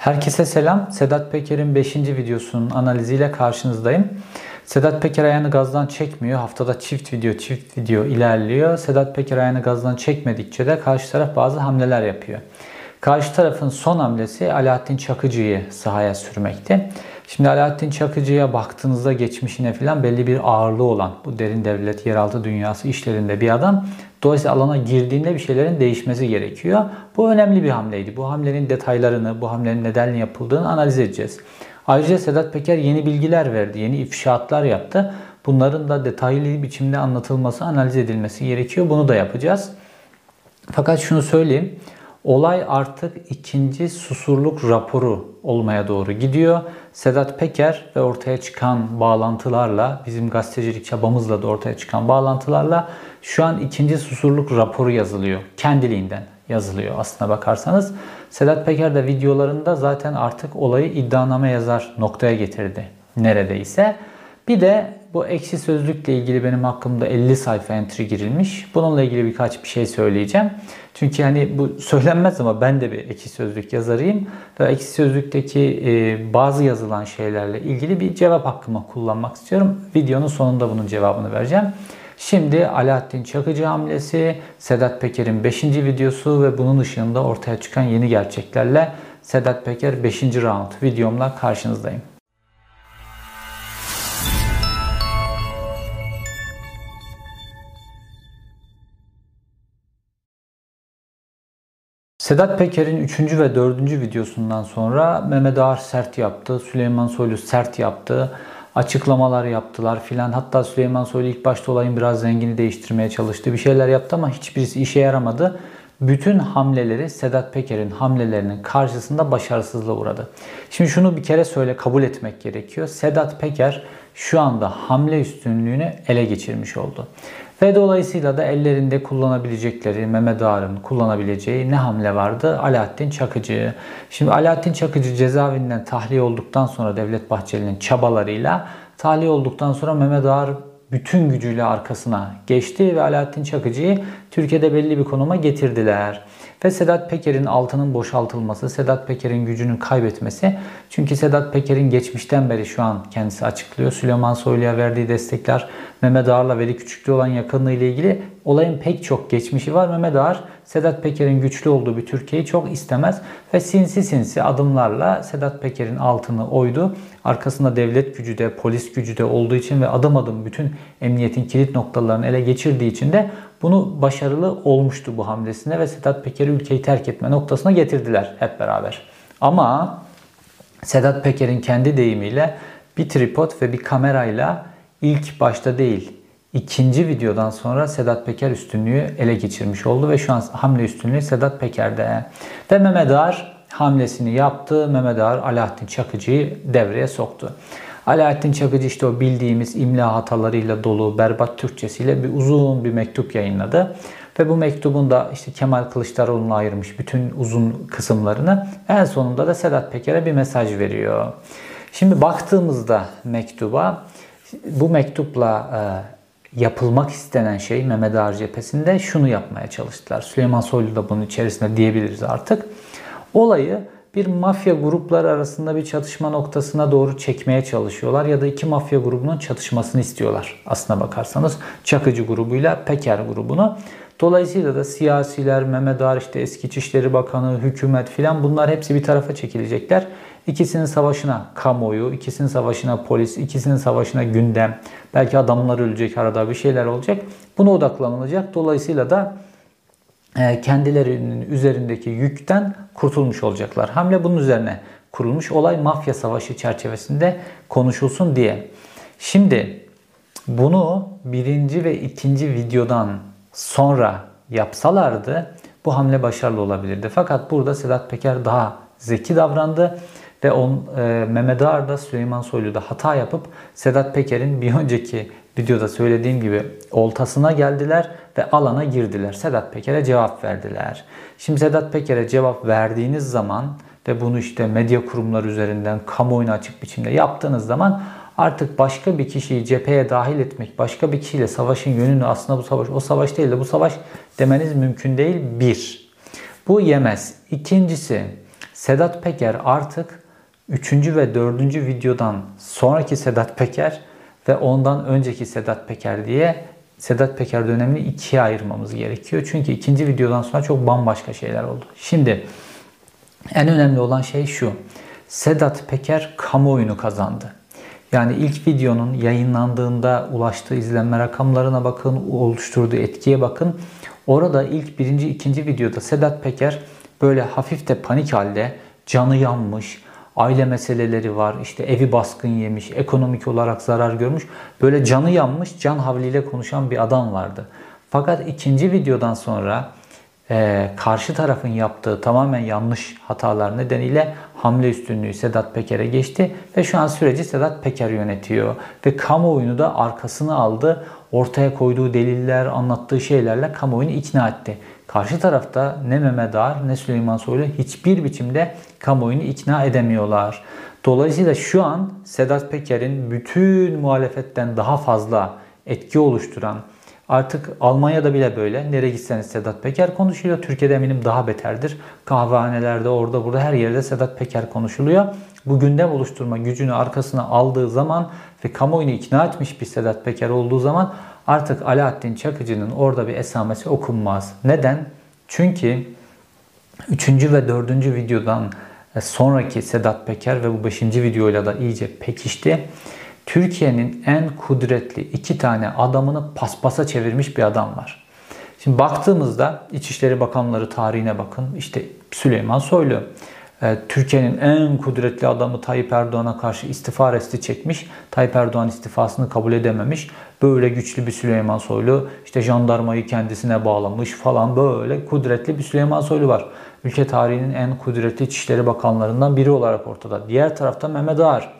Herkese selam. Sedat Peker'in 5. videosunun analiziyle karşınızdayım. Sedat Peker ayağını gazdan çekmiyor. Haftada çift video çift video ilerliyor. Sedat Peker ayağını gazdan çekmedikçe de karşı taraf bazı hamleler yapıyor. Karşı tarafın son hamlesi Alaaddin Çakıcı'yı sahaya sürmekti. Şimdi Alaaddin Çakıcı'ya baktığınızda geçmişine falan belli bir ağırlığı olan bu derin devlet, yeraltı dünyası işlerinde bir adam. Dolayısıyla alana girdiğinde bir şeylerin değişmesi gerekiyor. Bu önemli bir hamleydi. Bu hamlenin detaylarını, bu hamlenin neden yapıldığını analiz edeceğiz. Ayrıca Sedat Peker yeni bilgiler verdi, yeni ifşaatlar yaptı. Bunların da detaylı biçimde anlatılması, analiz edilmesi gerekiyor. Bunu da yapacağız. Fakat şunu söyleyeyim. Olay artık ikinci susurluk raporu olmaya doğru gidiyor. Sedat Peker ve ortaya çıkan bağlantılarla, bizim gazetecilik çabamızla da ortaya çıkan bağlantılarla şu an ikinci susurluk raporu yazılıyor. Kendiliğinden yazılıyor aslına bakarsanız. Sedat Peker de videolarında zaten artık olayı iddianame yazar noktaya getirdi neredeyse. Bir de bu ekşi sözlükle ilgili benim hakkımda 50 sayfa entry girilmiş. Bununla ilgili birkaç bir şey söyleyeceğim. Çünkü hani bu söylenmez ama ben de bir ekşi sözlük yazarıyım. Ve ekşi sözlükteki e, bazı yazılan şeylerle ilgili bir cevap hakkımı kullanmak istiyorum. Videonun sonunda bunun cevabını vereceğim. Şimdi Alaaddin Çakıcı hamlesi, Sedat Peker'in 5. videosu ve bunun ışığında ortaya çıkan yeni gerçeklerle Sedat Peker 5. round videomla karşınızdayım. Sedat Peker'in 3. ve 4. videosundan sonra Mehmet Ağar sert yaptı, Süleyman Soylu sert yaptı, açıklamalar yaptılar filan. Hatta Süleyman Soylu ilk başta olayın biraz zengini değiştirmeye çalıştı. Bir şeyler yaptı ama hiçbirisi işe yaramadı. Bütün hamleleri Sedat Peker'in hamlelerinin karşısında başarısızlığa uğradı. Şimdi şunu bir kere söyle kabul etmek gerekiyor. Sedat Peker şu anda hamle üstünlüğünü ele geçirmiş oldu. Ve dolayısıyla da ellerinde kullanabilecekleri, Mehmet Ağar'ın kullanabileceği ne hamle vardı? Alaaddin Çakıcı. Şimdi Alaaddin Çakıcı cezaevinden tahliye olduktan sonra Devlet Bahçeli'nin çabalarıyla tahliye olduktan sonra Mehmet Ağar bütün gücüyle arkasına geçti ve Alaaddin Çakıcı'yı Türkiye'de belli bir konuma getirdiler. Ve Sedat Peker'in altının boşaltılması, Sedat Peker'in gücünün kaybetmesi. Çünkü Sedat Peker'in geçmişten beri şu an kendisi açıklıyor. Süleyman Soylu'ya verdiği destekler, Mehmet Ağar'la Veli Küçüklü olan yakınlığı ile ilgili olayın pek çok geçmişi var. Mehmet Ağar, Sedat Peker'in güçlü olduğu bir Türkiye'yi çok istemez ve sinsi sinsi adımlarla Sedat Peker'in altını oydu. Arkasında devlet gücü de, polis gücü de olduğu için ve adım adım bütün emniyetin kilit noktalarını ele geçirdiği için de bunu başarılı olmuştu bu hamlesine ve Sedat Peker'i ülkeyi terk etme noktasına getirdiler hep beraber. Ama Sedat Peker'in kendi deyimiyle bir tripod ve bir kamerayla ilk başta değil ikinci videodan sonra Sedat Peker üstünlüğü ele geçirmiş oldu ve şu an hamle üstünlüğü Sedat Peker'de. Ve Mehmet Ağar hamlesini yaptı. Mehmet Ağar Alaaddin Çakıcı'yı devreye soktu. Alaaddin Çakıcı işte o bildiğimiz imla hatalarıyla dolu berbat Türkçesiyle bir uzun bir mektup yayınladı. Ve bu mektubun da işte Kemal Kılıçdaroğlu'na ayırmış bütün uzun kısımlarını en sonunda da Sedat Peker'e bir mesaj veriyor. Şimdi baktığımızda mektuba bu mektupla e, yapılmak istenen şey Mehmet Ağar cephesinde şunu yapmaya çalıştılar. Süleyman Soylu da bunun içerisinde diyebiliriz artık. Olayı bir mafya grupları arasında bir çatışma noktasına doğru çekmeye çalışıyorlar ya da iki mafya grubunun çatışmasını istiyorlar. Aslına bakarsanız Çakıcı grubuyla Peker grubunu. Dolayısıyla da siyasiler, Mehmet Ağar işte eski İçişleri Bakanı, hükümet filan bunlar hepsi bir tarafa çekilecekler. İkisinin savaşına kamuoyu, ikisinin savaşına polis, ikisinin savaşına gündem, belki adamlar ölecek arada bir şeyler olacak. Buna odaklanılacak. Dolayısıyla da kendilerinin üzerindeki yükten kurtulmuş olacaklar. Hamle bunun üzerine kurulmuş. Olay mafya savaşı çerçevesinde konuşulsun diye. Şimdi bunu birinci ve ikinci videodan sonra yapsalardı bu hamle başarılı olabilirdi. Fakat burada Sedat Peker daha zeki davrandı ve on, e, Mehmet Ağar da Süleyman Soylu da hata yapıp Sedat Peker'in bir önceki videoda söylediğim gibi oltasına geldiler ve alana girdiler. Sedat Peker'e cevap verdiler. Şimdi Sedat Peker'e cevap verdiğiniz zaman ve bunu işte medya kurumları üzerinden kamuoyuna açık biçimde yaptığınız zaman artık başka bir kişiyi cepheye dahil etmek, başka bir kişiyle savaşın yönünü aslında bu savaş o savaş değil de bu savaş demeniz mümkün değil. Bir, bu yemez. İkincisi, Sedat Peker artık 3. ve 4. videodan sonraki Sedat Peker ve ondan önceki Sedat Peker diye Sedat Peker dönemini ikiye ayırmamız gerekiyor. Çünkü ikinci videodan sonra çok bambaşka şeyler oldu. Şimdi en önemli olan şey şu. Sedat Peker kamuoyunu kazandı. Yani ilk videonun yayınlandığında ulaştığı izlenme rakamlarına bakın, oluşturduğu etkiye bakın. Orada ilk birinci, ikinci videoda Sedat Peker böyle hafif de panik halde canı yanmış, aile meseleleri var, işte evi baskın yemiş, ekonomik olarak zarar görmüş. Böyle canı yanmış, can havliyle konuşan bir adam vardı. Fakat ikinci videodan sonra e, karşı tarafın yaptığı tamamen yanlış hatalar nedeniyle hamle üstünlüğü Sedat Peker'e geçti ve şu an süreci Sedat Peker yönetiyor ve kamuoyunu da arkasına aldı. Ortaya koyduğu deliller, anlattığı şeylerle kamuoyunu ikna etti. Karşı tarafta ne Mehmet Ağar ne Süleyman Soylu hiçbir biçimde kamuoyunu ikna edemiyorlar. Dolayısıyla şu an Sedat Peker'in bütün muhalefetten daha fazla etki oluşturan Artık Almanya'da bile böyle. Nereye gitseniz Sedat Peker konuşuluyor. Türkiye'de eminim daha beterdir. Kahvehanelerde, orada burada her yerde Sedat Peker konuşuluyor. Bu gündem oluşturma gücünü arkasına aldığı zaman ve kamuoyunu ikna etmiş bir Sedat Peker olduğu zaman artık Alaaddin Çakıcı'nın orada bir esamesi okunmaz. Neden? Çünkü 3. ve 4. videodan sonraki Sedat Peker ve bu 5. videoyla da iyice pekişti. Türkiye'nin en kudretli iki tane adamını paspasa çevirmiş bir adam var. Şimdi baktığımızda İçişleri Bakanları tarihine bakın. İşte Süleyman Soylu, e, Türkiye'nin en kudretli adamı Tayyip Erdoğan'a karşı istifa resti çekmiş. Tayyip Erdoğan istifasını kabul edememiş. Böyle güçlü bir Süleyman Soylu, işte jandarmayı kendisine bağlamış falan böyle kudretli bir Süleyman Soylu var. Ülke tarihinin en kudretli İçişleri Bakanlarından biri olarak ortada. Diğer tarafta Mehmet Ağar.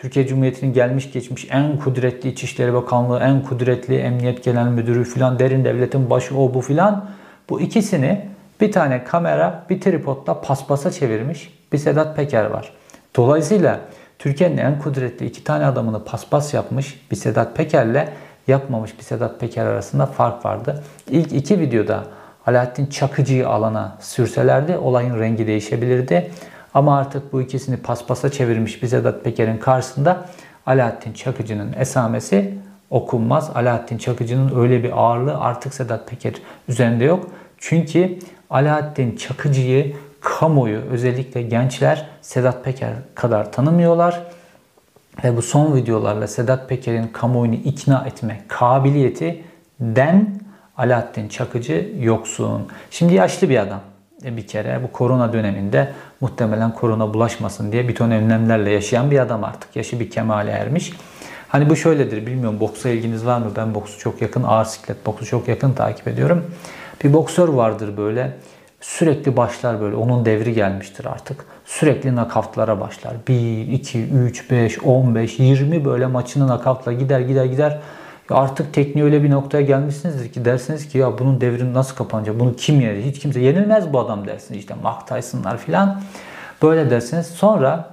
Türkiye Cumhuriyeti'nin gelmiş geçmiş en kudretli İçişleri Bakanlığı, en kudretli Emniyet Genel Müdürü filan derin devletin başı o bu filan. Bu ikisini bir tane kamera bir tripodla paspasa çevirmiş bir Sedat Peker var. Dolayısıyla Türkiye'nin en kudretli iki tane adamını paspas yapmış bir Sedat Peker'le yapmamış bir Sedat Peker arasında fark vardı. İlk iki videoda Alaaddin Çakıcı'yı alana sürselerdi olayın rengi değişebilirdi. Ama artık bu ikisini paspasa çevirmiş bir Sedat Peker'in karşısında Alaaddin Çakıcı'nın esamesi okunmaz. Alaaddin Çakıcı'nın öyle bir ağırlığı artık Sedat Peker üzerinde yok. Çünkü Alaaddin Çakıcı'yı kamuoyu özellikle gençler Sedat Peker kadar tanımıyorlar. Ve bu son videolarla Sedat Peker'in kamuoyunu ikna etme kabiliyeti den Alaaddin Çakıcı yoksun. Şimdi yaşlı bir adam. E, bir kere bu korona döneminde muhtemelen korona bulaşmasın diye bir ton önlemlerle yaşayan bir adam artık. Yaşı bir kemale ermiş. Hani bu şöyledir bilmiyorum boksa ilginiz var mı? Ben boksu çok yakın, ağır siklet boksu çok yakın takip ediyorum. Bir boksör vardır böyle sürekli başlar böyle onun devri gelmiştir artık. Sürekli nakavtlara başlar. 1, 2, 3, 5, 15, 20 böyle maçını nakavtla gider gider gider. Artık tekniği öyle bir noktaya gelmişsinizdir ki dersiniz ki ya bunun devrini nasıl kapanacak? Bunu kim yenir? Hiç kimse yenilmez bu adam dersiniz. İşte Mark Tyson'lar filan. Böyle dersiniz. Sonra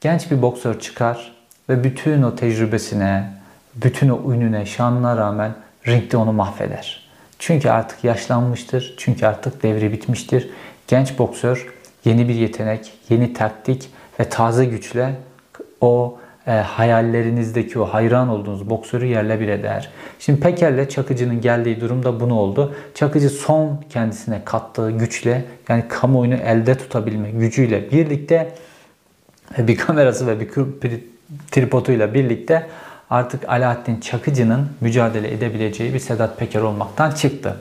genç bir boksör çıkar ve bütün o tecrübesine, bütün o ününe, şanına rağmen ringde onu mahveder. Çünkü artık yaşlanmıştır. Çünkü artık devri bitmiştir. Genç boksör yeni bir yetenek, yeni taktik ve taze güçle o e, hayallerinizdeki o hayran olduğunuz boksörü yerle bir eder. Şimdi Peker'le Çakıcı'nın geldiği durumda bunu oldu. Çakıcı son kendisine kattığı güçle yani kamuoyunu elde tutabilme gücüyle birlikte bir kamerası ve bir tripoduyla birlikte artık Alaaddin Çakıcı'nın mücadele edebileceği bir Sedat Peker olmaktan çıktı.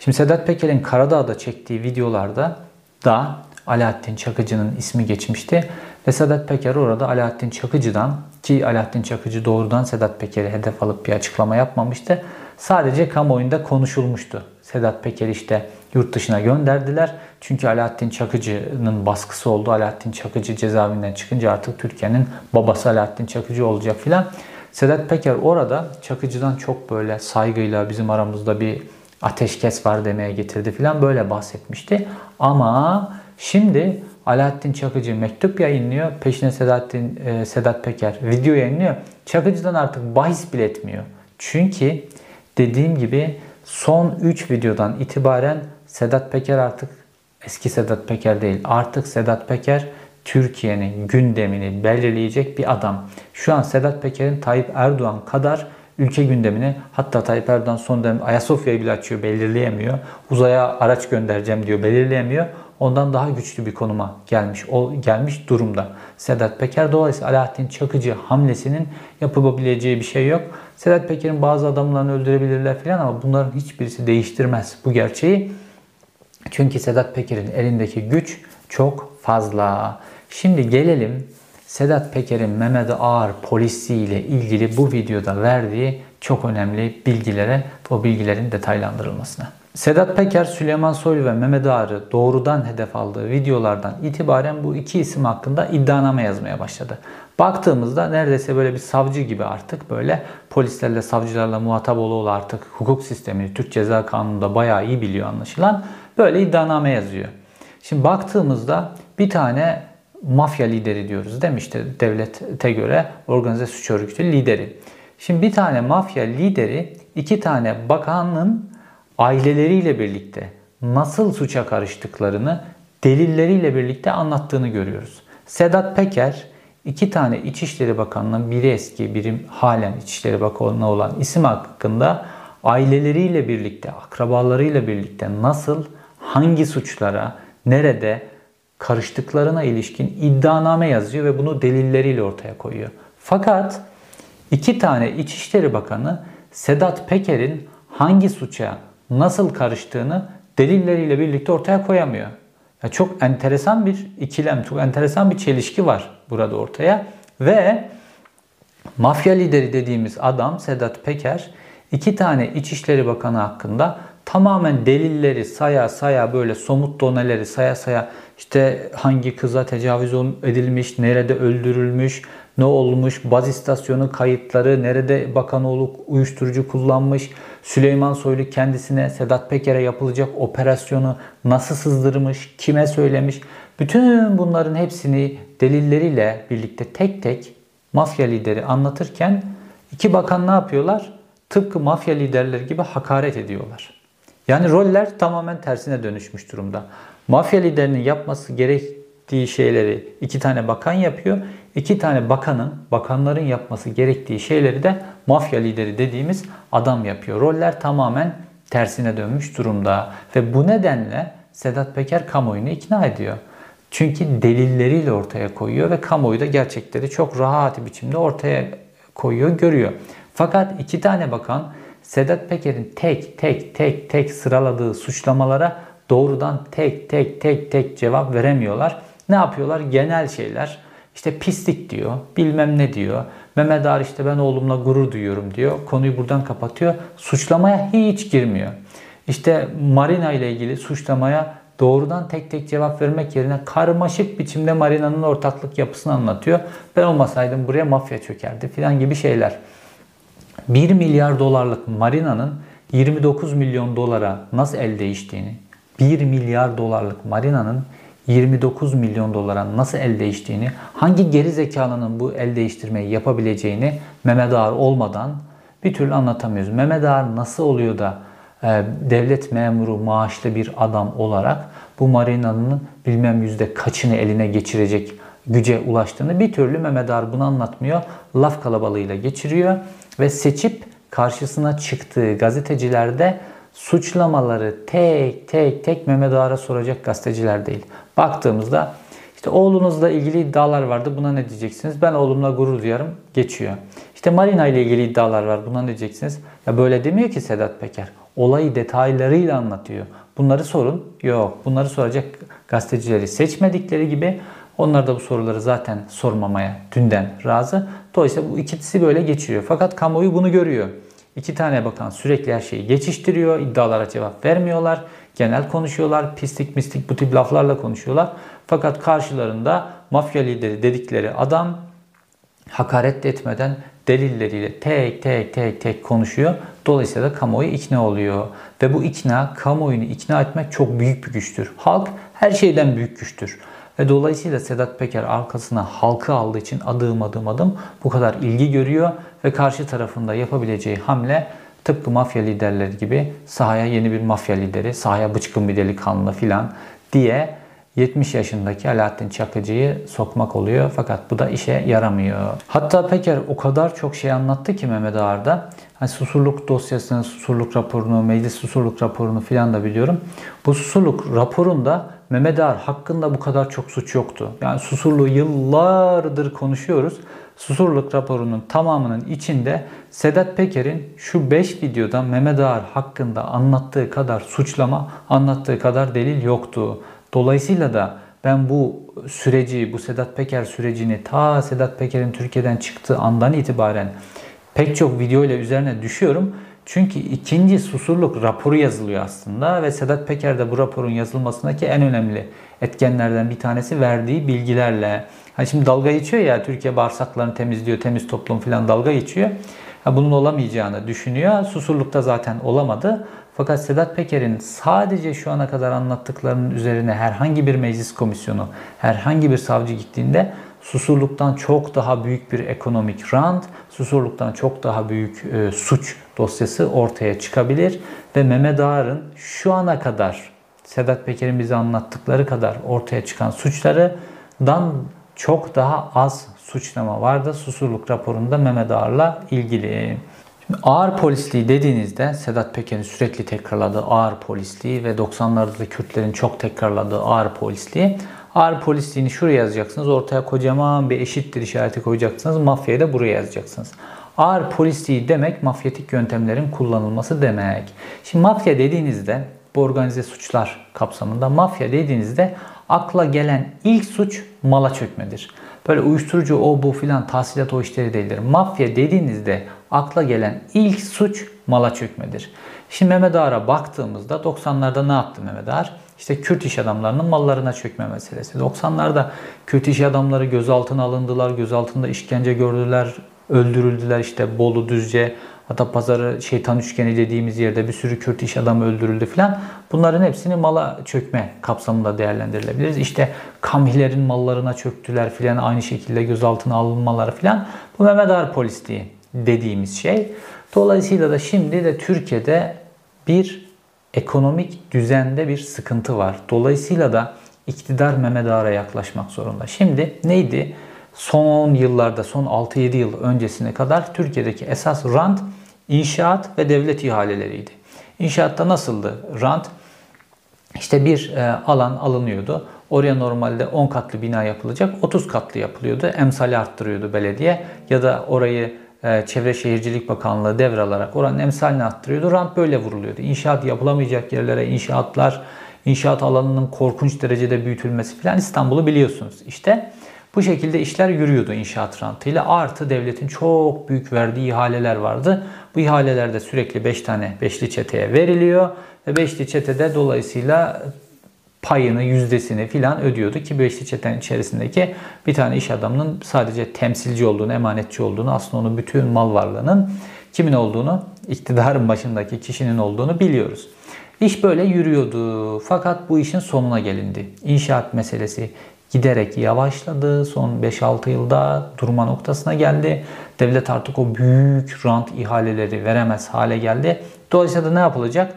Şimdi Sedat Peker'in Karadağ'da çektiği videolarda da Alaaddin Çakıcı'nın ismi geçmişti. Ve Sedat Peker orada Alaaddin Çakıcı'dan ki Alaaddin Çakıcı doğrudan Sedat Peker'i hedef alıp bir açıklama yapmamıştı. Sadece kamuoyunda konuşulmuştu. Sedat Peker işte yurt dışına gönderdiler. Çünkü Alaaddin Çakıcı'nın baskısı oldu. Alaaddin Çakıcı cezaevinden çıkınca artık Türkiye'nin babası Alaaddin Çakıcı olacak filan. Sedat Peker orada Çakıcı'dan çok böyle saygıyla bizim aramızda bir ateşkes var demeye getirdi filan böyle bahsetmişti. Ama şimdi Alaaddin Çakıcı mektup yayınlıyor. Peşine Sedattin, e, Sedat Peker video yayınlıyor. Çakıcı'dan artık bahis bile etmiyor. Çünkü dediğim gibi son 3 videodan itibaren Sedat Peker artık eski Sedat Peker değil. Artık Sedat Peker Türkiye'nin gündemini belirleyecek bir adam. Şu an Sedat Peker'in Tayyip Erdoğan kadar ülke gündemini hatta Tayyip Erdoğan son dönem Ayasofya'yı bile açıyor belirleyemiyor. Uzaya araç göndereceğim diyor belirleyemiyor. Ondan daha güçlü bir konuma gelmiş o gelmiş durumda. Sedat Peker dolayısıyla Alaaddin Çakıcı hamlesinin yapılabileceği bir şey yok. Sedat Peker'in bazı adamlarını öldürebilirler falan ama bunların hiçbirisi değiştirmez bu gerçeği. Çünkü Sedat Peker'in elindeki güç çok fazla. Şimdi gelelim Sedat Peker'in Mehmet Ağar polisiyle ilgili bu videoda verdiği çok önemli bilgilere, o bilgilerin detaylandırılmasına. Sedat Peker, Süleyman Soylu ve Mehmet Ağar'ı doğrudan hedef aldığı videolardan itibaren bu iki isim hakkında iddianame yazmaya başladı. Baktığımızda neredeyse böyle bir savcı gibi artık böyle polislerle, savcılarla muhatap ola artık hukuk sistemini, Türk Ceza Kanunu'nda bayağı iyi biliyor anlaşılan. Böyle iddianame yazıyor. Şimdi baktığımızda bir tane mafya lideri diyoruz değil devlete göre organize suç örgütü lideri. Şimdi bir tane mafya lideri iki tane bakanın aileleriyle birlikte nasıl suça karıştıklarını delilleriyle birlikte anlattığını görüyoruz. Sedat Peker iki tane İçişleri Bakanı'nın biri eski biri halen İçişleri Bakanı olan isim hakkında aileleriyle birlikte, akrabalarıyla birlikte nasıl, hangi suçlara, nerede karıştıklarına ilişkin iddianame yazıyor ve bunu delilleriyle ortaya koyuyor. Fakat iki tane İçişleri Bakanı Sedat Peker'in hangi suça nasıl karıştığını delilleriyle birlikte ortaya koyamıyor. Ya çok enteresan bir ikilem, çok enteresan bir çelişki var burada ortaya ve mafya lideri dediğimiz adam Sedat Peker iki tane İçişleri Bakanı hakkında tamamen delilleri saya saya böyle somut doneleri saya saya işte hangi kıza tecavüz edilmiş, nerede öldürülmüş, ne olmuş, baz istasyonu kayıtları, nerede bakanoğlu uyuşturucu kullanmış, Süleyman Soylu kendisine Sedat Peker'e yapılacak operasyonu nasıl sızdırmış, kime söylemiş. Bütün bunların hepsini delilleriyle birlikte tek tek mafya lideri anlatırken iki bakan ne yapıyorlar? Tıpkı mafya liderleri gibi hakaret ediyorlar. Yani roller tamamen tersine dönüşmüş durumda. Mafya liderinin yapması gerektiği şeyleri iki tane bakan yapıyor. İki tane bakanın, bakanların yapması gerektiği şeyleri de mafya lideri dediğimiz adam yapıyor. Roller tamamen tersine dönmüş durumda. Ve bu nedenle Sedat Peker kamuoyunu ikna ediyor. Çünkü delilleriyle ortaya koyuyor ve kamuoyu da gerçekleri çok rahat biçimde ortaya koyuyor, görüyor. Fakat iki tane bakan Sedat Peker'in tek tek tek tek sıraladığı suçlamalara doğrudan tek tek tek tek cevap veremiyorlar. Ne yapıyorlar? Genel şeyler. İşte pislik diyor, bilmem ne diyor. Mehmet Ağar işte ben oğlumla gurur duyuyorum diyor. Konuyu buradan kapatıyor. Suçlamaya hiç girmiyor. İşte Marina ile ilgili suçlamaya doğrudan tek tek cevap vermek yerine karmaşık biçimde Marina'nın ortaklık yapısını anlatıyor. Ben olmasaydım buraya mafya çökerdi filan gibi şeyler. 1 milyar dolarlık Marina'nın 29 milyon dolara nasıl el değiştiğini, 1 milyar dolarlık Marina'nın 29 milyon dolara nasıl el değiştiğini, hangi geri zekalının bu el değiştirmeyi yapabileceğini Mehmet Ağar olmadan bir türlü anlatamıyoruz. Mehmet Ağar nasıl oluyor da e, devlet memuru maaşlı bir adam olarak bu marinanın bilmem yüzde kaçını eline geçirecek güce ulaştığını bir türlü Mehmet Ağar bunu anlatmıyor. Laf kalabalığıyla geçiriyor ve seçip karşısına çıktığı gazetecilerde suçlamaları tek tek tek Mehmet Ağar'a soracak gazeteciler değil. Baktığımızda işte oğlunuzla ilgili iddialar vardı. Buna ne diyeceksiniz? Ben oğlumla gurur duyarım. Geçiyor. İşte Marina ile ilgili iddialar var. Buna ne diyeceksiniz? Ya böyle demiyor ki Sedat Peker. Olayı detaylarıyla anlatıyor. Bunları sorun. Yok. Bunları soracak gazetecileri seçmedikleri gibi onlar da bu soruları zaten sormamaya dünden razı. Dolayısıyla bu ikisi böyle geçiriyor. Fakat kamuoyu bunu görüyor. İki tane bakan sürekli her şeyi geçiştiriyor. iddialara cevap vermiyorlar. Genel konuşuyorlar. Pislik mistik bu tip laflarla konuşuyorlar. Fakat karşılarında mafya lideri dedikleri adam hakaret etmeden delilleriyle tek tek tek tek konuşuyor. Dolayısıyla da kamuoyu ikna oluyor. Ve bu ikna, kamuoyunu ikna etmek çok büyük bir güçtür. Halk her şeyden büyük güçtür. Ve dolayısıyla Sedat Peker arkasına halkı aldığı için adım adım adım bu kadar ilgi görüyor ve karşı tarafında yapabileceği hamle tıpkı mafya liderleri gibi sahaya yeni bir mafya lideri, sahaya bıçkın bir delikanlı filan diye 70 yaşındaki Alaaddin Çakıcı'yı sokmak oluyor. Fakat bu da işe yaramıyor. Hatta Peker o kadar çok şey anlattı ki Mehmet Ağar'da. Hani susurluk dosyasını, susurluk raporunu, meclis susurluk raporunu filan da biliyorum. Bu susurluk raporunda Mehmet Ağar hakkında bu kadar çok suç yoktu. Yani susurluğu yıllardır konuşuyoruz. Susurluk raporunun tamamının içinde Sedat Peker'in şu 5 videoda Mehmet Ağar hakkında anlattığı kadar suçlama, anlattığı kadar delil yoktu. Dolayısıyla da ben bu süreci, bu Sedat Peker sürecini ta Sedat Peker'in Türkiye'den çıktığı andan itibaren pek çok video ile üzerine düşüyorum. Çünkü ikinci susurluk raporu yazılıyor aslında ve Sedat Peker de bu raporun yazılmasındaki en önemli etkenlerden bir tanesi verdiği bilgilerle. Hani şimdi dalga geçiyor ya Türkiye bağırsaklarını temizliyor, temiz toplum falan dalga geçiyor. Ha, bunun olamayacağını düşünüyor. Susurlukta zaten olamadı. Fakat Sedat Peker'in sadece şu ana kadar anlattıklarının üzerine herhangi bir meclis komisyonu, herhangi bir savcı gittiğinde Susurluktan çok daha büyük bir ekonomik rant, Susurluktan çok daha büyük e, suç dosyası ortaya çıkabilir ve Mehmet Ağar'ın şu ana kadar Sedat Peker'in bize anlattıkları kadar ortaya çıkan suçlarından çok daha az suçlama vardı Susurluk raporunda Mehmet Ağar'la ilgili. Ağır polisliği dediğinizde Sedat Peker'in sürekli tekrarladığı ağır polisliği ve 90'larda da Kürtlerin çok tekrarladığı ağır polisliği Ağır polisliğini şuraya yazacaksınız. Ortaya kocaman bir eşittir işareti koyacaksınız. Mafyayı da buraya yazacaksınız. Ağır polisliği demek mafyatik yöntemlerin kullanılması demek. Şimdi mafya dediğinizde bu organize suçlar kapsamında mafya dediğinizde akla gelen ilk suç mala çökmedir. Böyle uyuşturucu o bu filan tahsilat o işleri değildir. Mafya dediğinizde akla gelen ilk suç mala çökmedir. Şimdi Mehmet Ağar'a baktığımızda 90'larda ne yaptı Mehmet Ağar? İşte Kürt iş adamlarının mallarına çökme meselesi. 90'larda Kürt iş adamları gözaltına alındılar, gözaltında işkence gördüler, öldürüldüler. İşte Bolu, Düzce, Atapazarı, Şeytan Üçgeni dediğimiz yerde bir sürü Kürt iş adamı öldürüldü falan. Bunların hepsini mala çökme kapsamında değerlendirilebiliriz. İşte Kamilerin mallarına çöktüler filan aynı şekilde gözaltına alınmaları filan. Bu Mehmet Ağar polisliği dediğimiz şey. Dolayısıyla da şimdi de Türkiye'de bir ekonomik düzende bir sıkıntı var. Dolayısıyla da iktidar Mehmet Ağar'a yaklaşmak zorunda. Şimdi neydi? Son yıllarda, son 6-7 yıl öncesine kadar Türkiye'deki esas rant inşaat ve devlet ihaleleriydi. İnşaatta nasıldı rant? İşte bir e, alan alınıyordu. Oraya normalde 10 katlı bina yapılacak, 30 katlı yapılıyordu. Emsali arttırıyordu belediye ya da orayı Çevre Şehircilik Bakanlığı devralarak oranın emsalini arttırıyordu. Rant böyle vuruluyordu. İnşaat yapılamayacak yerlere inşaatlar, inşaat alanının korkunç derecede büyütülmesi falan İstanbul'u biliyorsunuz. İşte bu şekilde işler yürüyordu inşaat rantıyla. Artı devletin çok büyük verdiği ihaleler vardı. Bu ihalelerde sürekli 5 tane beşli çeteye veriliyor. Ve beşli çetede dolayısıyla payını, yüzdesini filan ödüyordu ki beşli çetenin içerisindeki bir tane iş adamının sadece temsilci olduğunu, emanetçi olduğunu, aslında onun bütün mal varlığının kimin olduğunu, iktidarın başındaki kişinin olduğunu biliyoruz. İş böyle yürüyordu. Fakat bu işin sonuna gelindi. İnşaat meselesi giderek yavaşladı. Son 5-6 yılda durma noktasına geldi. Devlet artık o büyük rant ihaleleri veremez hale geldi. Dolayısıyla da ne yapılacak?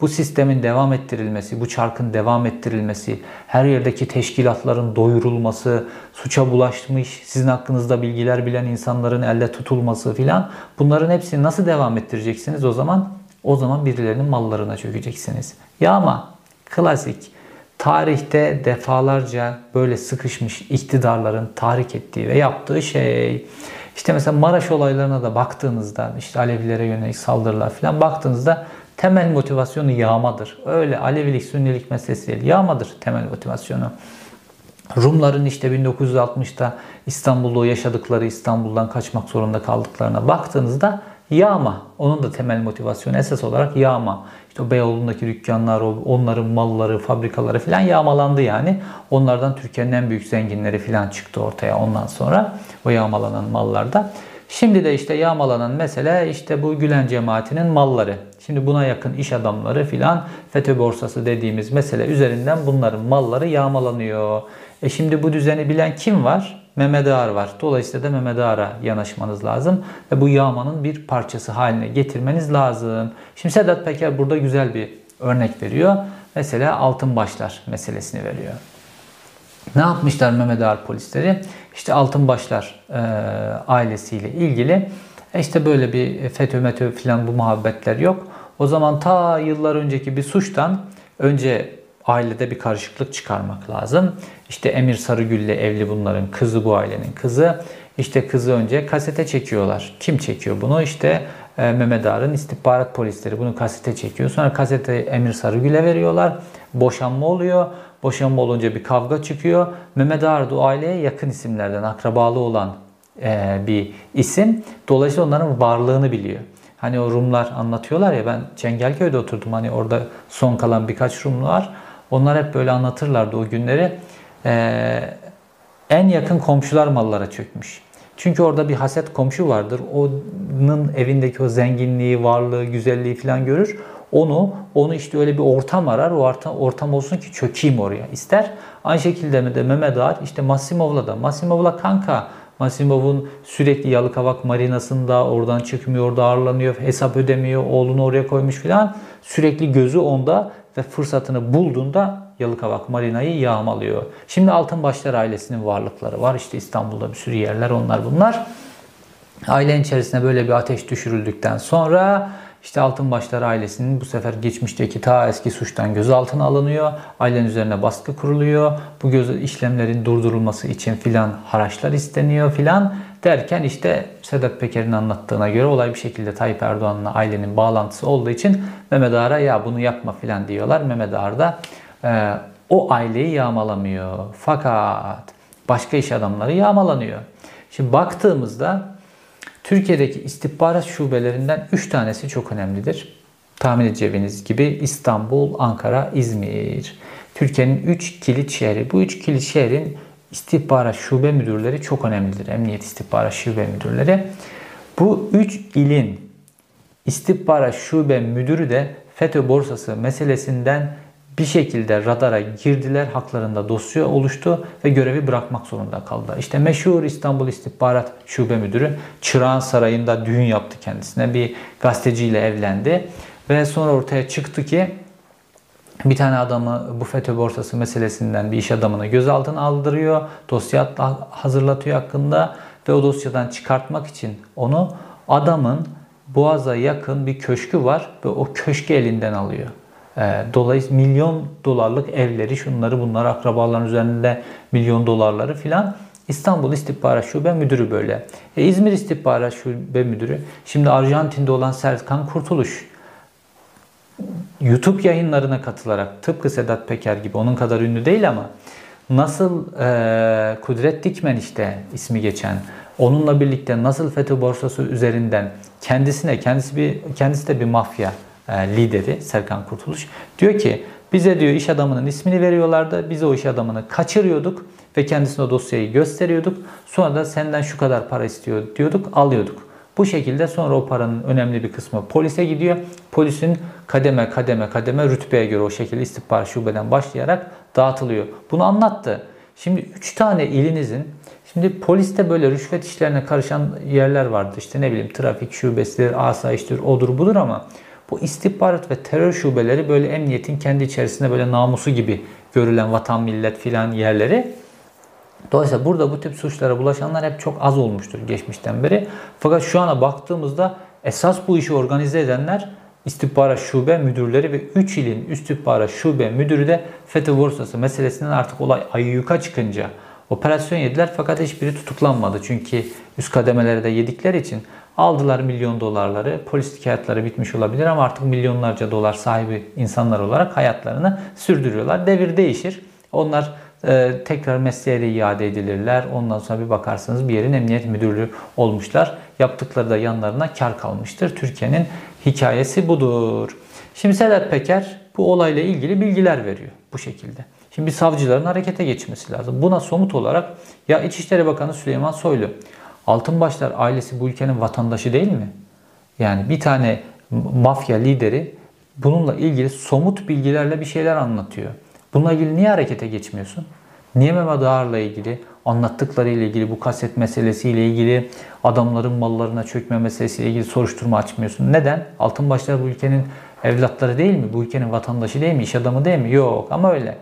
Bu sistemin devam ettirilmesi, bu çarkın devam ettirilmesi, her yerdeki teşkilatların doyurulması, suça bulaşmış, sizin hakkınızda bilgiler bilen insanların elde tutulması filan bunların hepsini nasıl devam ettireceksiniz o zaman? O zaman birilerinin mallarına çökeceksiniz. Ya ama klasik tarihte defalarca böyle sıkışmış iktidarların tahrik ettiği ve yaptığı şey işte mesela Maraş olaylarına da baktığınızda işte Alevilere yönelik saldırılar falan baktığınızda temel motivasyonu yağmadır. Öyle Alevilik, Sünnilik meselesi değil. Yağmadır temel motivasyonu. Rumların işte 1960'ta İstanbul'da yaşadıkları, İstanbul'dan kaçmak zorunda kaldıklarına baktığınızda yağma. Onun da temel motivasyonu esas olarak yağma. İşte o Beyoğlu'ndaki dükkanlar, onların malları, fabrikaları falan yağmalandı yani. Onlardan Türkiye'nin en büyük zenginleri falan çıktı ortaya ondan sonra o yağmalanan mallarda. Şimdi de işte yağmalanan mesele işte bu Gülen cemaatinin malları. Şimdi buna yakın iş adamları filan FETÖ borsası dediğimiz mesele üzerinden bunların malları yağmalanıyor. E şimdi bu düzeni bilen kim var? Mehmet Ağar var. Dolayısıyla da Mehmet Ağar'a yanaşmanız lazım. Ve bu yağmanın bir parçası haline getirmeniz lazım. Şimdi Sedat Peker burada güzel bir örnek veriyor. mesela altın başlar meselesini veriyor. Ne yapmışlar Mehmet Ağar polisleri? İşte altın başlar e, ailesiyle ilgili e işte böyle bir FETÖ METÖ falan bu muhabbetler yok. O zaman ta yıllar önceki bir suçtan önce ailede bir karışıklık çıkarmak lazım. İşte Emir Sarıgül ile evli bunların kızı bu ailenin kızı. İşte kızı önce kasete çekiyorlar. Kim çekiyor bunu? İşte Mehmet Ağar'ın istihbarat polisleri bunu kasete çekiyor. Sonra kasete Emir Sarıgül'e veriyorlar. Boşanma oluyor. Boşanma olunca bir kavga çıkıyor. Mehmet Ağar da aileye yakın isimlerden akrabalı olan e, bir isim. Dolayısıyla onların varlığını biliyor. Hani o Rumlar anlatıyorlar ya ben Çengelköy'de oturdum. Hani orada son kalan birkaç Rumlu var. Onlar hep böyle anlatırlardı o günleri. Ee, en yakın komşular mallara çökmüş. Çünkü orada bir haset komşu vardır. Onun evindeki o zenginliği, varlığı, güzelliği falan görür. Onu onu işte öyle bir ortam arar. O ortam, ortam olsun ki çökeyim oraya ister. Aynı şekilde de Mehmet Ağar işte Massimov'la da. Massimov'la kanka Masimov'un sürekli Yalıkavak marinasında oradan çıkmıyor, orada ağırlanıyor, hesap ödemiyor, oğlunu oraya koymuş filan. Sürekli gözü onda ve fırsatını bulduğunda Yalıkavak marinayı yağmalıyor. Şimdi Altınbaşlar ailesinin varlıkları var. İşte İstanbul'da bir sürü yerler onlar bunlar. Ailenin içerisine böyle bir ateş düşürüldükten sonra işte Altınbaşlar ailesinin bu sefer geçmişteki ta eski suçtan gözaltına alınıyor. Ailenin üzerine baskı kuruluyor. Bu göz işlemlerin durdurulması için filan haraçlar isteniyor filan derken işte Sedat Peker'in anlattığına göre olay bir şekilde Tayyip Erdoğan'la ailenin bağlantısı olduğu için Mehmet Ağar'a ya bunu yapma filan diyorlar. Mehmet Ağar da e, o aileyi yağmalamıyor. Fakat başka iş adamları yağmalanıyor. Şimdi baktığımızda Türkiye'deki istihbarat şubelerinden 3 tanesi çok önemlidir. Tahmin edeceğiniz gibi İstanbul, Ankara, İzmir. Türkiye'nin 3 kilit şehri. Bu 3 kilit şehrin istihbarat şube müdürleri çok önemlidir. Emniyet istihbarat şube müdürleri. Bu 3 ilin istihbarat şube müdürü de FETÖ borsası meselesinden bir şekilde radara girdiler. Haklarında dosya oluştu ve görevi bırakmak zorunda kaldı. İşte meşhur İstanbul İstihbarat Şube Müdürü Çırağan Sarayı'nda düğün yaptı kendisine. Bir gazeteciyle evlendi. Ve sonra ortaya çıktı ki bir tane adamı bu FETÖ borsası meselesinden bir iş adamını gözaltına aldırıyor. Dosya hazırlatıyor hakkında ve o dosyadan çıkartmak için onu adamın Boğaz'a yakın bir köşkü var ve o köşkü elinden alıyor. Ee, dolayısıyla milyon dolarlık evleri, şunları bunları akrabaların üzerinde milyon dolarları filan İstanbul İstihbarat Şube Müdürü böyle. E, İzmir İstihbarat Şube Müdürü. Şimdi Arjantin'de olan Serkan Kurtuluş. YouTube yayınlarına katılarak tıpkı Sedat Peker gibi onun kadar ünlü değil ama nasıl e, Kudret Dikmen işte ismi geçen onunla birlikte nasıl FETÖ borsası üzerinden kendisine kendisi bir kendisi de bir mafya lideri Serkan Kurtuluş diyor ki bize diyor iş adamının ismini veriyorlardı. Biz o iş adamını kaçırıyorduk ve kendisine dosyayı gösteriyorduk. Sonra da senden şu kadar para istiyor diyorduk, alıyorduk. Bu şekilde sonra o paranın önemli bir kısmı polise gidiyor. Polisin kademe kademe kademe rütbeye göre o şekilde istihbarat şubeden başlayarak dağıtılıyor. Bunu anlattı. Şimdi 3 tane ilinizin Şimdi poliste böyle rüşvet işlerine karışan yerler vardı. İşte ne bileyim trafik şubesidir, asayiştir, odur budur ama bu istihbarat ve terör şubeleri böyle emniyetin kendi içerisinde böyle namusu gibi görülen vatan millet filan yerleri. Dolayısıyla burada bu tip suçlara bulaşanlar hep çok az olmuştur geçmişten beri. Fakat şu ana baktığımızda esas bu işi organize edenler istihbarat şube müdürleri ve 3 ilin istihbarat şube müdürü de FETÖ borsası meselesinden artık olay ayyuka çıkınca operasyon yediler fakat hiçbiri tutuklanmadı. Çünkü üst kademelerde yedikleri için Aldılar milyon dolarları. Polislik hayatları bitmiş olabilir ama artık milyonlarca dolar sahibi insanlar olarak hayatlarını sürdürüyorlar. Devir değişir. Onlar e, tekrar mesleğe iade edilirler. Ondan sonra bir bakarsınız bir yerin emniyet müdürlüğü olmuşlar. Yaptıkları da yanlarına kar kalmıştır. Türkiye'nin hikayesi budur. Şimdi Sedat Peker bu olayla ilgili bilgiler veriyor bu şekilde. Şimdi savcıların harekete geçmesi lazım. Buna somut olarak ya İçişleri Bakanı Süleyman Soylu Altınbaşlar ailesi bu ülkenin vatandaşı değil mi? Yani bir tane mafya lideri bununla ilgili somut bilgilerle bir şeyler anlatıyor. Bununla ilgili niye harekete geçmiyorsun? Niye Mehmet Ağar'la ilgili, anlattıklarıyla ilgili, bu kaset meselesiyle ilgili, adamların mallarına çökme meselesiyle ilgili soruşturma açmıyorsun? Neden? Altınbaşlar bu ülkenin Evlatları değil mi? Bu ülkenin vatandaşı değil mi? İş adamı değil mi? Yok ama öyle.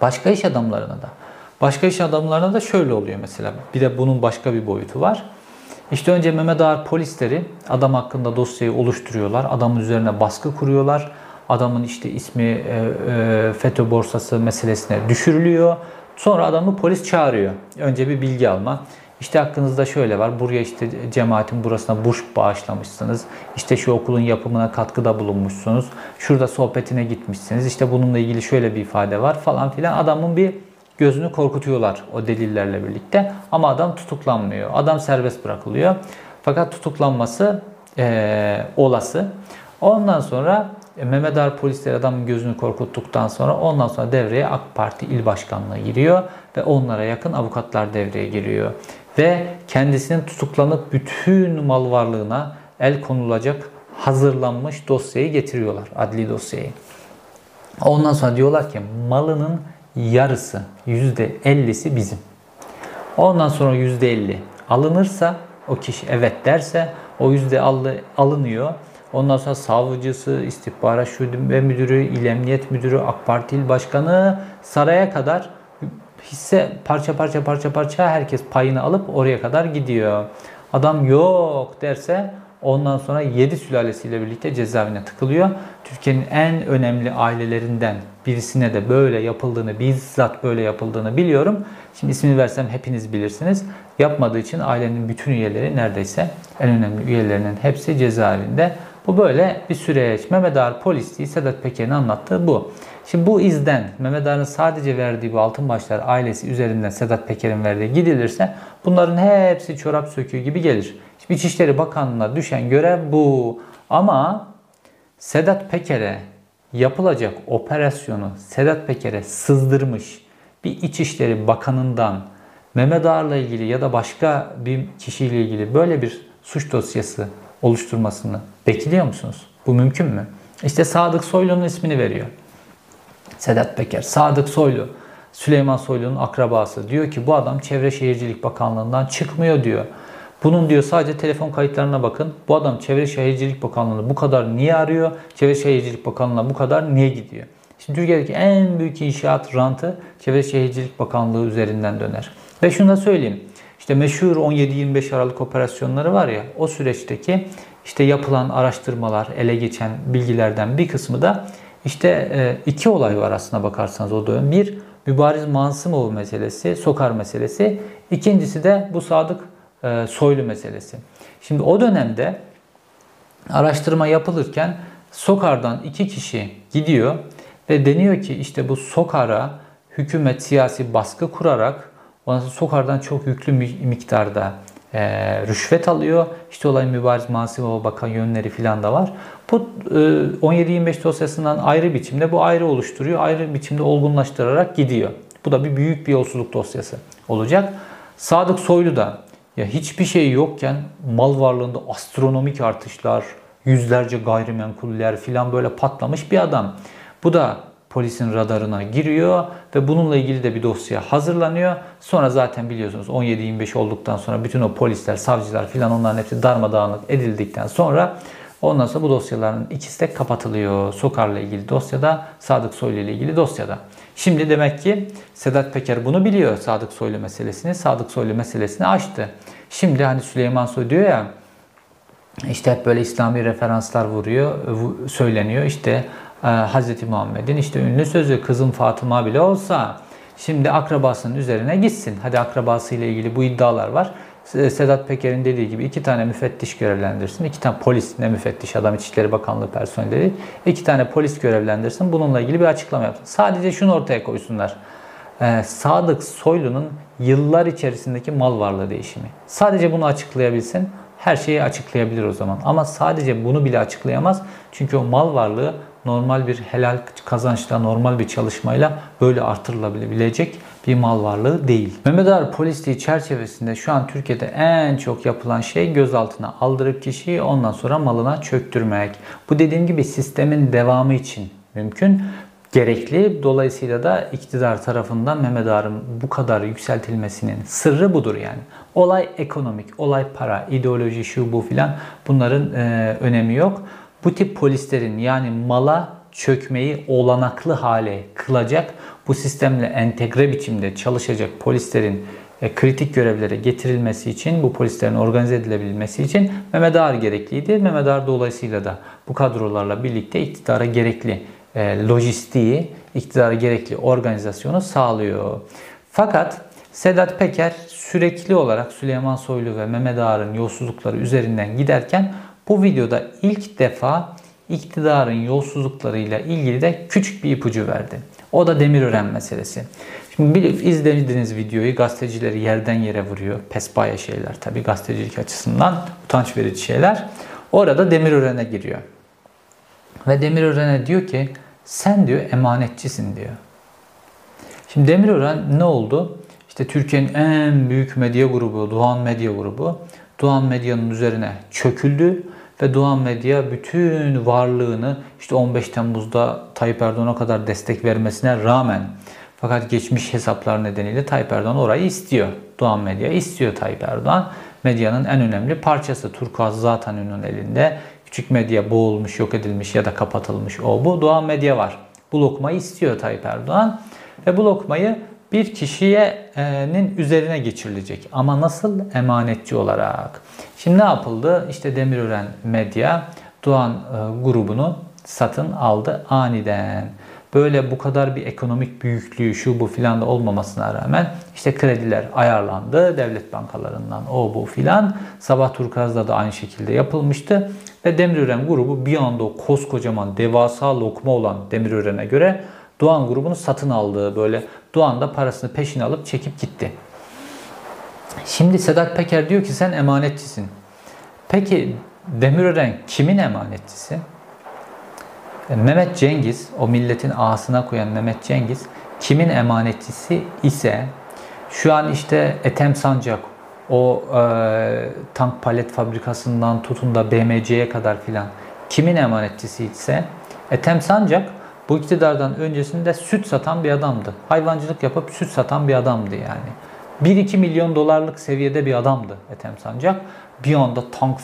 Başka iş adamlarına da. Başka iş adamlarına da şöyle oluyor mesela. Bir de bunun başka bir boyutu var. İşte önce Mehmet Ağar polisleri adam hakkında dosyayı oluşturuyorlar. Adamın üzerine baskı kuruyorlar. Adamın işte ismi e, e, FETÖ borsası meselesine düşürülüyor. Sonra adamı polis çağırıyor. Önce bir bilgi alma. İşte hakkınızda şöyle var. Buraya işte cemaatin burasına burs bağışlamışsınız. İşte şu okulun yapımına katkıda bulunmuşsunuz. Şurada sohbetine gitmişsiniz. İşte bununla ilgili şöyle bir ifade var falan filan. Adamın bir gözünü korkutuyorlar o delillerle birlikte. Ama adam tutuklanmıyor. Adam serbest bırakılıyor. Fakat tutuklanması e, olası. Ondan sonra e, Mehmet Ağar polisleri adamın gözünü korkuttuktan sonra ondan sonra devreye AK Parti il başkanlığı giriyor ve onlara yakın avukatlar devreye giriyor. Ve kendisinin tutuklanıp bütün mal varlığına el konulacak hazırlanmış dosyayı getiriyorlar. Adli dosyayı. Ondan sonra diyorlar ki malının yarısı %50'si bizim. Ondan sonra %50 alınırsa o kişi evet derse o yüzde alınıyor. Ondan sonra savcısı, istihbarat şube müdürü, il emniyet müdürü, AK Parti il başkanı saraya kadar hisse parça parça parça parça herkes payını alıp oraya kadar gidiyor. Adam yok derse ondan sonra 7 sülalesiyle birlikte cezaevine tıkılıyor. Türkiye'nin en önemli ailelerinden birisine de böyle yapıldığını, bizzat böyle yapıldığını biliyorum. Şimdi ismini versem hepiniz bilirsiniz. Yapmadığı için ailenin bütün üyeleri neredeyse en önemli üyelerinin hepsi cezaevinde. Bu böyle bir süreç. Mehmet Ağar polisliği Sedat Peker'in anlattığı bu. Şimdi bu izden Mehmet Ağar'ın sadece verdiği bu altın başlar ailesi üzerinden Sedat Peker'in verdiği gidilirse bunların hepsi çorap söküğü gibi gelir. Şimdi İçişleri Bakanlığı'na düşen görev bu. Ama Sedat Peker'e yapılacak operasyonu Sedat Peker'e sızdırmış bir İçişleri Bakanı'ndan Mehmet Ağar'la ilgili ya da başka bir kişiyle ilgili böyle bir suç dosyası oluşturmasını bekliyor musunuz? Bu mümkün mü? İşte Sadık Soylu'nun ismini veriyor. Sedat Peker, Sadık Soylu, Süleyman Soylu'nun akrabası. Diyor ki bu adam Çevre Şehircilik Bakanlığı'ndan çıkmıyor diyor. Bunun diyor sadece telefon kayıtlarına bakın. Bu adam Çevre Şehircilik Bakanlığı'nı bu kadar niye arıyor? Çevre Şehircilik Bakanlığı'na bu kadar niye gidiyor? Şimdi Türkiye'deki en büyük inşaat rantı Çevre Şehircilik Bakanlığı üzerinden döner. Ve şunu da söyleyeyim. İşte meşhur 17-25 Aralık operasyonları var ya o süreçteki işte yapılan araştırmalar, ele geçen bilgilerden bir kısmı da işte e, iki olay var aslına bakarsanız o dönem. Bir, Mübariz Mansımoğlu meselesi, Sokar meselesi. İkincisi de bu Sadık e, Soylu meselesi. Şimdi o dönemde araştırma yapılırken Sokar'dan iki kişi gidiyor ve deniyor ki işte bu Sokar'a hükümet siyasi baskı kurarak ondan Sokar'dan çok yüklü miktarda e, rüşvet alıyor. İşte olay mübariz Masimoğlu bakan yönleri filan da var. Bu e, 17-25 dosyasından ayrı biçimde bu ayrı oluşturuyor. Ayrı biçimde olgunlaştırarak gidiyor. Bu da bir büyük bir yolsuzluk dosyası olacak. Sadık Soylu da ya hiçbir şey yokken mal varlığında astronomik artışlar, yüzlerce gayrimenkuller filan böyle patlamış bir adam. Bu da polisin radarına giriyor ve bununla ilgili de bir dosya hazırlanıyor. Sonra zaten biliyorsunuz 17-25 olduktan sonra bütün o polisler, savcılar filan onların hepsi darmadağınık edildikten sonra ondan sonra bu dosyaların ikisi de kapatılıyor. Sokar'la ilgili dosyada, Sadık Soylu ile ilgili dosyada. Şimdi demek ki Sedat Peker bunu biliyor Sadık Soylu meselesini. Sadık Soylu meselesini açtı. Şimdi hani Süleyman Soy diyor ya işte hep böyle İslami referanslar vuruyor, söyleniyor. İşte e, Hz. Muhammed'in işte ünlü sözü kızım Fatıma bile olsa şimdi akrabasının üzerine gitsin. Hadi akrabasıyla ilgili bu iddialar var. Sedat Peker'in dediği gibi iki tane müfettiş görevlendirsin. iki tane polis ne müfettiş adam İçişleri Bakanlığı personeli. İki tane polis görevlendirsin. Bununla ilgili bir açıklama yapsın. Sadece şunu ortaya koysunlar. Ee, Sadık Soylu'nun yıllar içerisindeki mal varlığı değişimi. Sadece bunu açıklayabilsin her şeyi açıklayabilir o zaman. Ama sadece bunu bile açıklayamaz. Çünkü o mal varlığı normal bir helal kazançla, normal bir çalışmayla böyle artırılabilecek bir mal varlığı değil. Mehmet Ağar polisliği çerçevesinde şu an Türkiye'de en çok yapılan şey gözaltına aldırıp kişiyi ondan sonra malına çöktürmek. Bu dediğim gibi sistemin devamı için mümkün gerekli. Dolayısıyla da iktidar tarafından Mehmet Ağar'ın bu kadar yükseltilmesinin sırrı budur yani. Olay ekonomik, olay para, ideoloji şu bu filan bunların e, önemi yok. Bu tip polislerin yani mala çökmeyi olanaklı hale kılacak bu sistemle entegre biçimde çalışacak polislerin e, kritik görevlere getirilmesi için, bu polislerin organize edilebilmesi için Mehmet Ağar gerekliydi. Mehmet Ağar dolayısıyla da bu kadrolarla birlikte iktidara gerekli e, lojistiği, iktidara gerekli organizasyonu sağlıyor. Fakat Sedat Peker sürekli olarak Süleyman Soylu ve Mehmet Ağar'ın yolsuzlukları üzerinden giderken bu videoda ilk defa iktidarın yolsuzluklarıyla ilgili de küçük bir ipucu verdi. O da Demirören meselesi. Şimdi izlediğiniz videoyu gazetecileri yerden yere vuruyor. Pespaya şeyler tabii gazetecilik açısından utanç verici şeyler. Orada Demirören'e giriyor. Ve Demirören'e diyor ki sen diyor emanetçisin diyor. Şimdi Demirören ne oldu? İşte Türkiye'nin en büyük medya grubu Doğan Medya Grubu. Doğan Medya'nın üzerine çöküldü ve Doğan Medya bütün varlığını işte 15 Temmuz'da Tayyip Erdoğan'a kadar destek vermesine rağmen fakat geçmiş hesaplar nedeniyle Tayyip Erdoğan orayı istiyor. Doğan Medya istiyor Tayyip Erdoğan. Medyanın en önemli parçası. Turkuaz zaten onun elinde. Küçük medya boğulmuş, yok edilmiş ya da kapatılmış o bu. Doğan Medya var. Bu lokmayı istiyor Tayyip Erdoğan. Ve bu lokmayı bir kişiyenin üzerine geçirilecek. Ama nasıl? Emanetçi olarak. Şimdi ne yapıldı? İşte Demirören Medya Doğan e, grubunu satın aldı aniden. Böyle bu kadar bir ekonomik büyüklüğü şu bu filan da olmamasına rağmen işte krediler ayarlandı devlet bankalarından o bu filan. Sabah Turkaz'da da aynı şekilde yapılmıştı. Ve Demirören grubu bir anda o koskocaman devasa lokma olan Demirören'e göre Doğan grubunu satın aldığı böyle Doğan da parasını peşine alıp çekip gitti. Şimdi Sedat Peker diyor ki sen emanetçisin. Peki Demirören kimin emanetçisi? E, Mehmet Cengiz, o milletin ağasına koyan Mehmet Cengiz kimin emanetçisi ise şu an işte Ethem Sancak o e, tank palet fabrikasından tutun da BMC'ye kadar filan kimin emanetçisi ise Ethem Sancak bu iktidardan öncesinde süt satan bir adamdı. Hayvancılık yapıp süt satan bir adamdı yani. 1-2 milyon dolarlık seviyede bir adamdı Ethem Sancak. Bir anda tank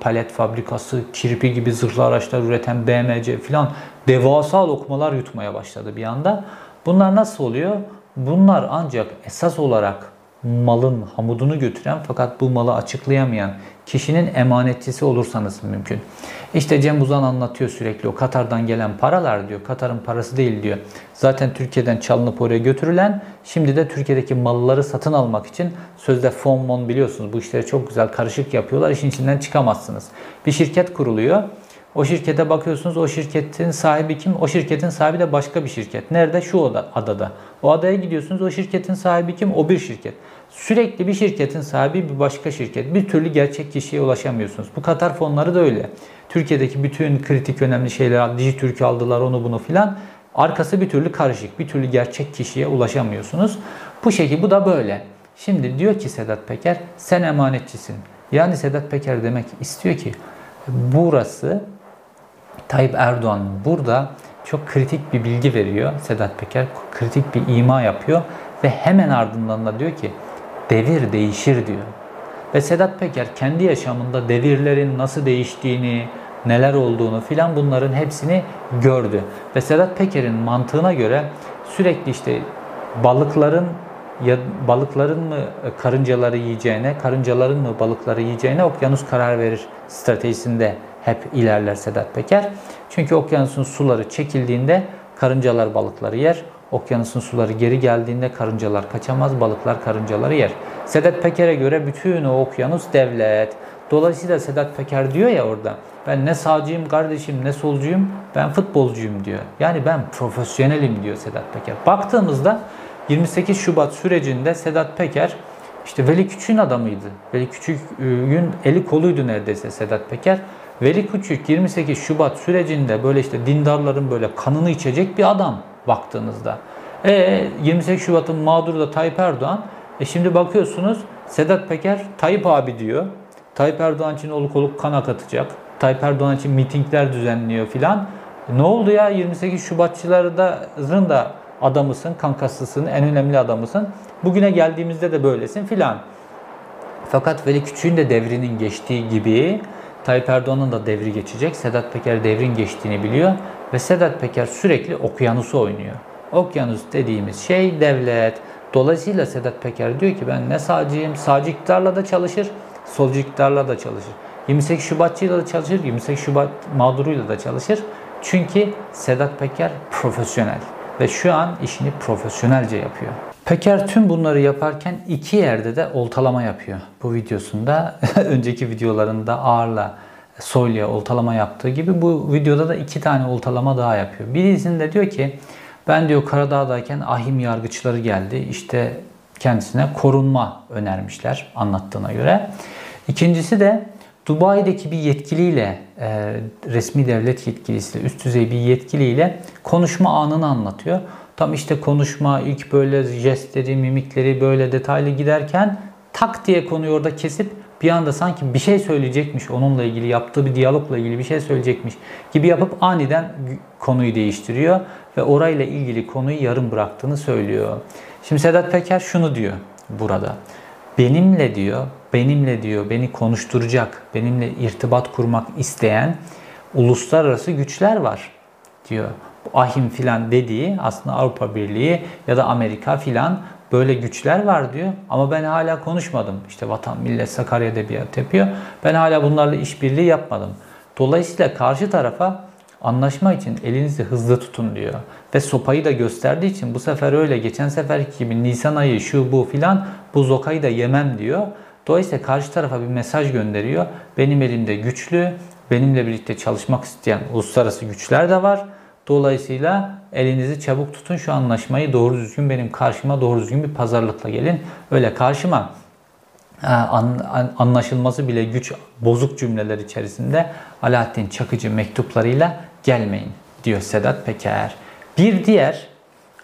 palet fabrikası, kirpi gibi zırhlı araçlar üreten BMC filan devasa lokmalar yutmaya başladı bir anda. Bunlar nasıl oluyor? Bunlar ancak esas olarak malın hamudunu götüren fakat bu malı açıklayamayan kişinin emanetçisi olursanız mümkün. İşte Cem Uzan anlatıyor sürekli o Katar'dan gelen paralar diyor. Katar'ın parası değil diyor. Zaten Türkiye'den çalınıp oraya götürülen şimdi de Türkiye'deki malları satın almak için sözde fon mon biliyorsunuz bu işleri çok güzel karışık yapıyorlar. İşin içinden çıkamazsınız. Bir şirket kuruluyor. O şirkete bakıyorsunuz o şirketin sahibi kim? O şirketin sahibi de başka bir şirket. Nerede? Şu adada. O adaya gidiyorsunuz o şirketin sahibi kim? O bir şirket. Sürekli bir şirketin sahibi bir başka şirket. Bir türlü gerçek kişiye ulaşamıyorsunuz. Bu Katar fonları da öyle. Türkiye'deki bütün kritik önemli şeyler, Dijitürk'ü aldılar onu bunu filan. Arkası bir türlü karışık. Bir türlü gerçek kişiye ulaşamıyorsunuz. Bu şekilde bu da böyle. Şimdi diyor ki Sedat Peker sen emanetçisin. Yani Sedat Peker demek istiyor ki burası Tayyip Erdoğan burada çok kritik bir bilgi veriyor Sedat Peker. Kritik bir ima yapıyor ve hemen ardından da diyor ki devir değişir diyor. Ve Sedat Peker kendi yaşamında devirlerin nasıl değiştiğini, neler olduğunu filan bunların hepsini gördü. Ve Sedat Peker'in mantığına göre sürekli işte balıkların ya balıkların mı karıncaları yiyeceğine, karıncaların mı balıkları yiyeceğine okyanus karar verir stratejisinde hep ilerler Sedat Peker. Çünkü okyanusun suları çekildiğinde karıncalar balıkları yer. Okyanusun suları geri geldiğinde karıncalar kaçamaz, balıklar karıncaları yer. Sedat Peker'e göre bütün o okyanus devlet. Dolayısıyla Sedat Peker diyor ya orada ben ne sağcıyım kardeşim ne solcuyum ben futbolcuyum diyor. Yani ben profesyonelim diyor Sedat Peker. Baktığımızda 28 Şubat sürecinde Sedat Peker işte Veli Küçük'ün adamıydı. Veli Küçük'ün eli koluydu neredeyse Sedat Peker. Veli Küçük 28 Şubat sürecinde böyle işte dindarların böyle kanını içecek bir adam baktığınızda. E 28 Şubat'ın mağduru da Tayyip Erdoğan. E şimdi bakıyorsunuz Sedat Peker Tayyip abi diyor. Tayyip Erdoğan için oluk oluk kan akıtacak. Tayyip Erdoğan için mitingler düzenliyor filan. E ne oldu ya 28 Şubatçıların da adamısın, kankasısın, en önemli adamısın. Bugüne geldiğimizde de böylesin filan. Fakat Veli Küçük'ün de devrinin geçtiği gibi Tayyip Erdoğan'ın da devri geçecek. Sedat Peker devrin geçtiğini biliyor ve Sedat Peker sürekli okyanusu oynuyor. Okyanus dediğimiz şey devlet. Dolayısıyla Sedat Peker diyor ki ben ne sağcıyım, sağcı iktidarla da çalışır, solcu iktidarla da çalışır. 28 Şubatçıyla da çalışır, 28 Şubat mağduruyla da çalışır. Çünkü Sedat Peker profesyonel ve şu an işini profesyonelce yapıyor. Peker tüm bunları yaparken iki yerde de oltalama yapıyor. Bu videosunda önceki videolarında Ağır'la Soylu'ya oltalama yaptığı gibi bu videoda da iki tane oltalama daha yapıyor. Birisinde diyor ki ben diyor Karadağ'dayken ahim yargıçları geldi. İşte kendisine korunma önermişler anlattığına göre. İkincisi de Dubai'deki bir yetkiliyle, e, resmi devlet yetkilisiyle, üst düzey bir yetkiliyle konuşma anını anlatıyor. Tam işte konuşma, ilk böyle jestleri, mimikleri böyle detaylı giderken tak diye konuyu orada kesip bir anda sanki bir şey söyleyecekmiş, onunla ilgili yaptığı bir diyalogla ilgili bir şey söyleyecekmiş gibi yapıp aniden konuyu değiştiriyor ve orayla ilgili konuyu yarım bıraktığını söylüyor. Şimdi Sedat Peker şunu diyor burada. Benimle diyor, benimle diyor, beni konuşturacak, benimle irtibat kurmak isteyen uluslararası güçler var diyor. Ahim filan dediği aslında Avrupa Birliği ya da Amerika filan böyle güçler var diyor. Ama ben hala konuşmadım. İşte vatan, millet, Sakarya Edebiyat yapıyor. Ben hala bunlarla işbirliği yapmadım. Dolayısıyla karşı tarafa anlaşma için elinizi hızlı tutun diyor. Ve sopayı da gösterdiği için bu sefer öyle geçen seferki gibi Nisan ayı şu bu filan bu zokayı da yemem diyor. Dolayısıyla karşı tarafa bir mesaj gönderiyor. Benim elimde güçlü, benimle birlikte çalışmak isteyen uluslararası güçler de var. Dolayısıyla elinizi çabuk tutun şu anlaşmayı doğru düzgün benim karşıma doğru düzgün bir pazarlıkla gelin. Öyle karşıma anlaşılması bile güç bozuk cümleler içerisinde Alaaddin Çakıcı mektuplarıyla gelmeyin diyor Sedat Peker. Bir diğer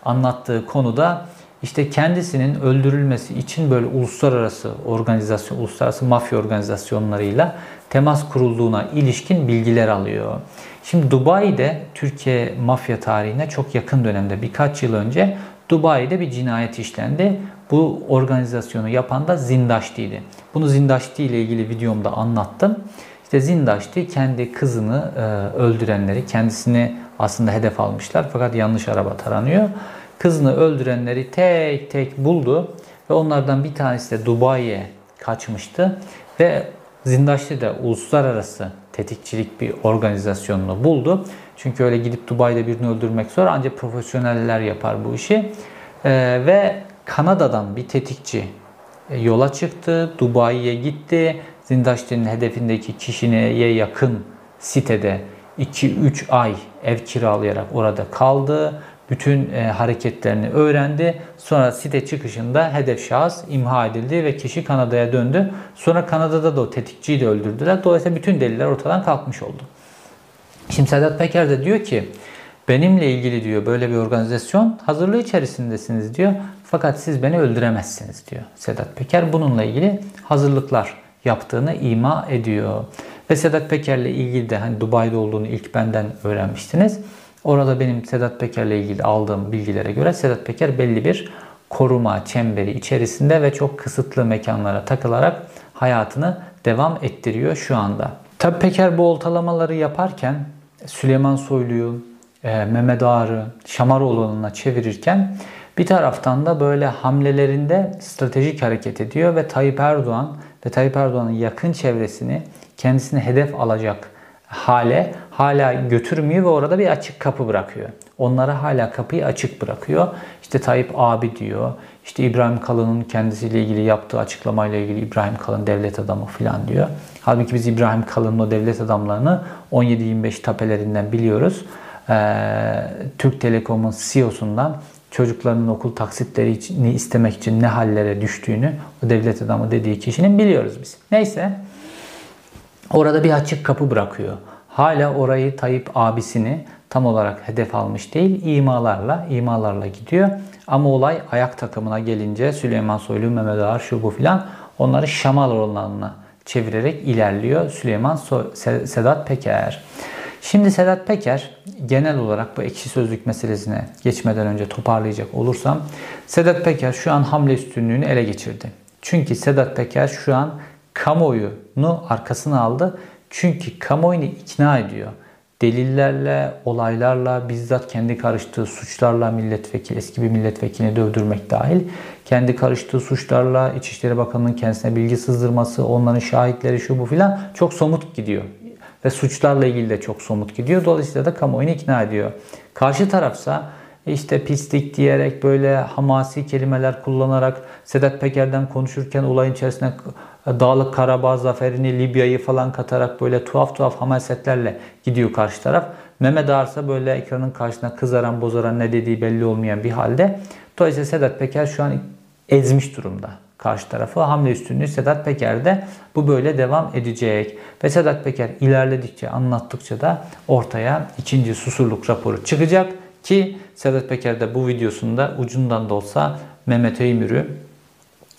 anlattığı konuda işte kendisinin öldürülmesi için böyle uluslararası organizasyon, uluslararası mafya organizasyonlarıyla temas kurulduğuna ilişkin bilgiler alıyor. Şimdi Dubai'de Türkiye mafya tarihine çok yakın dönemde birkaç yıl önce Dubai'de bir cinayet işlendi. Bu organizasyonu yapan da Zindaşti'ydi. Bunu Zindaşti ile ilgili videomda anlattım. İşte Zindaşti kendi kızını e, öldürenleri, kendisini aslında hedef almışlar fakat yanlış araba taranıyor. Kızını öldürenleri tek tek buldu ve onlardan bir tanesi de Dubai'ye kaçmıştı ve Zindaşti de uluslararası tetikçilik bir organizasyonunu buldu. Çünkü öyle gidip Dubai'de birini öldürmek zor ancak profesyoneller yapar bu işi. Ee, ve Kanada'dan bir tetikçi e, yola çıktı, Dubai'ye gitti. Zindaşti'nin hedefindeki kişiye yakın sitede 2-3 ay ev kiralayarak orada kaldı. Bütün e, hareketlerini öğrendi. Sonra site çıkışında hedef şahıs imha edildi ve kişi Kanada'ya döndü. Sonra Kanada'da da o tetikçiyi de öldürdüler. Dolayısıyla bütün deliller ortadan kalkmış oldu. Şimdi Sedat Peker de diyor ki benimle ilgili diyor böyle bir organizasyon hazırlığı içerisindesiniz diyor. Fakat siz beni öldüremezsiniz diyor. Sedat Peker bununla ilgili hazırlıklar yaptığını ima ediyor. Ve Sedat Peker'le ilgili de hani Dubai'de olduğunu ilk benden öğrenmiştiniz. Orada benim Sedat Peker'le ilgili aldığım bilgilere göre Sedat Peker belli bir koruma çemberi içerisinde ve çok kısıtlı mekanlara takılarak hayatını devam ettiriyor şu anda. Tabi Peker bu oltalamaları yaparken Süleyman Soylu'yu, e, Mehmet Ağar'ı Şamaroğlu'na çevirirken bir taraftan da böyle hamlelerinde stratejik hareket ediyor ve Tayyip Erdoğan ve Tayyip Erdoğan'ın yakın çevresini kendisine hedef alacak hale hala götürmüyor ve orada bir açık kapı bırakıyor. Onlara hala kapıyı açık bırakıyor. İşte Tayyip abi diyor. İşte İbrahim Kalın'ın kendisiyle ilgili yaptığı açıklamayla ilgili İbrahim Kalın devlet adamı falan diyor. Halbuki biz İbrahim Kalın'ın o devlet adamlarını 17-25 tapelerinden biliyoruz. Ee, Türk Telekom'un CEO'sundan çocuklarının okul taksitlerini istemek için ne hallere düştüğünü o devlet adamı dediği kişinin biliyoruz biz. Neyse orada bir açık kapı bırakıyor. Hala orayı Tayyip abisini tam olarak hedef almış değil, imalarla, imalarla gidiyor. Ama olay ayak takımına gelince Süleyman Soylu, Mehmet Ağar, şu bu filan onları Şamal olanlarına çevirerek ilerliyor Süleyman so Sedat Peker. Şimdi Sedat Peker genel olarak bu ekşi sözlük meselesine geçmeden önce toparlayacak olursam Sedat Peker şu an hamle üstünlüğünü ele geçirdi. Çünkü Sedat Peker şu an kamuoyunu arkasına aldı Çünkü kamuoyunu ikna ediyor. Delillerle, olaylarla, bizzat kendi karıştığı suçlarla milletvekili, eski bir milletvekilini dövdürmek dahil, kendi karıştığı suçlarla İçişleri Bakanı'nın kendisine bilgi sızdırması, onların şahitleri şu bu filan çok somut gidiyor. Ve suçlarla ilgili de çok somut gidiyor. Dolayısıyla da kamuoyunu ikna ediyor. Karşı tarafsa işte pislik diyerek böyle hamasi kelimeler kullanarak Sedat Peker'den konuşurken olayın içerisine Dağlık Karabağ zaferini, Libya'yı falan katarak böyle tuhaf tuhaf hamasetlerle gidiyor karşı taraf. Mehmet Ağarsa böyle ekranın karşısına kızaran bozaran ne dediği belli olmayan bir halde. Dolayısıyla Sedat Peker şu an ezmiş durumda karşı tarafı. Hamle üstünlüğü Sedat Peker'de bu böyle devam edecek. Ve Sedat Peker ilerledikçe, anlattıkça da ortaya ikinci susurluk raporu çıkacak. Ki Sedat Peker de bu videosunda ucundan da olsa Mehmet Öymür'ü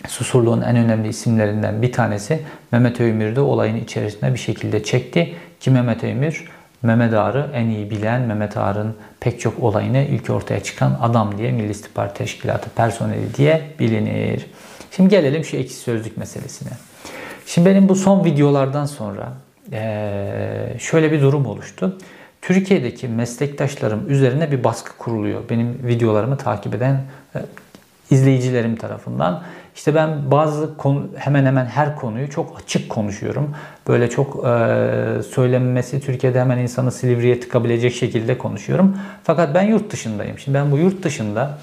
Susurluğun en önemli isimlerinden bir tanesi Mehmet Öymür de olayın içerisine bir şekilde çekti. Ki Mehmet Öymür Mehmet Ağar'ı en iyi bilen, Mehmet Ağar'ın pek çok olayını ilk ortaya çıkan adam diye Milli İstihbarat Teşkilatı personeli diye bilinir. Şimdi gelelim şu ekşi sözlük meselesine. Şimdi benim bu son videolardan sonra şöyle bir durum oluştu. Türkiye'deki meslektaşlarım üzerine bir baskı kuruluyor. Benim videolarımı takip eden izleyicilerim tarafından. İşte ben bazı konu, hemen hemen her konuyu çok açık konuşuyorum. Böyle çok e, söylenmesi Türkiye'de hemen insanı Silivri'ye tıkabilecek şekilde konuşuyorum. Fakat ben yurt dışındayım. Şimdi ben bu yurt dışında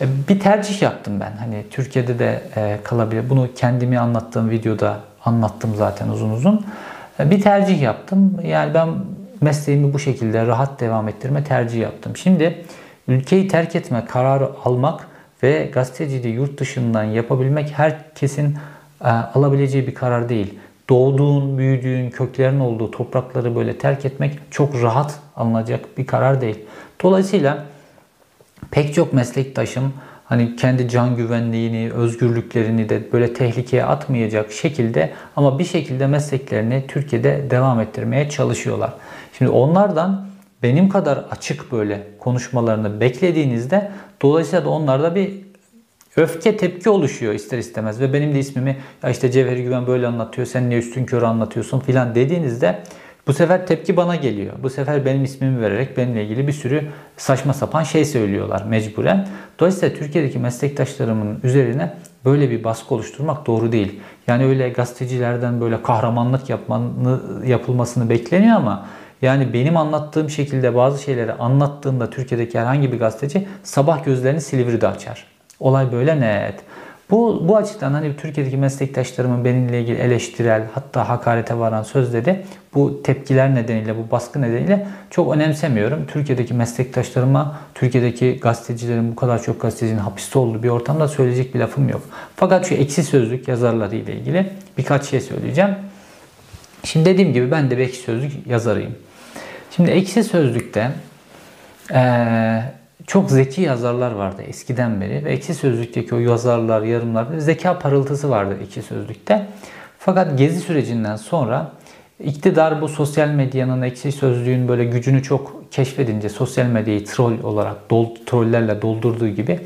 e, bir tercih yaptım ben. Hani Türkiye'de de e, kalabilir. Bunu kendimi anlattığım videoda anlattım zaten uzun uzun. E, bir tercih yaptım. Yani ben mesleğimi bu şekilde rahat devam ettirme tercih yaptım. Şimdi ülkeyi terk etme kararı almak ve gazeteciliği yurt dışından yapabilmek herkesin e, alabileceği bir karar değil. Doğduğun, büyüdüğün, köklerin olduğu toprakları böyle terk etmek çok rahat alınacak bir karar değil. Dolayısıyla pek çok meslektaşım hani kendi can güvenliğini, özgürlüklerini de böyle tehlikeye atmayacak şekilde ama bir şekilde mesleklerini Türkiye'de devam ettirmeye çalışıyorlar. Şimdi onlardan benim kadar açık böyle konuşmalarını beklediğinizde dolayısıyla da onlarda bir öfke tepki oluşuyor ister istemez ve benim de ismimi ya işte Cevher Güven böyle anlatıyor sen niye üstün körü anlatıyorsun filan dediğinizde bu sefer tepki bana geliyor. Bu sefer benim ismimi vererek benimle ilgili bir sürü saçma sapan şey söylüyorlar mecburen. Dolayısıyla Türkiye'deki meslektaşlarımın üzerine böyle bir baskı oluşturmak doğru değil. Yani öyle gazetecilerden böyle kahramanlık yapmanı, yapılmasını bekleniyor ama yani benim anlattığım şekilde bazı şeyleri anlattığımda Türkiye'deki herhangi bir gazeteci sabah gözlerini Silivri'de açar. Olay böyle net. Bu, bu açıdan hani Türkiye'deki meslektaşlarımın benimle ilgili eleştirel hatta hakarete varan sözleri bu tepkiler nedeniyle, bu baskı nedeniyle çok önemsemiyorum. Türkiye'deki meslektaşlarıma, Türkiye'deki gazetecilerin bu kadar çok gazetecinin hapiste olduğu bir ortamda söyleyecek bir lafım yok. Fakat şu eksi sözlük yazarları ile ilgili birkaç şey söyleyeceğim. Şimdi dediğim gibi ben de bir ekşi sözlük yazarıyım. Şimdi ekşi sözlükte ee, çok zeki yazarlar vardı eskiden beri ve ekşi sözlükteki o yazarlar, yarımlar zeka parıltısı vardı ekşi sözlükte. Fakat gezi sürecinden sonra iktidar bu sosyal medyanın ekşi sözlüğün böyle gücünü çok keşfedince sosyal medyayı troll olarak dol, trollerle doldurduğu gibi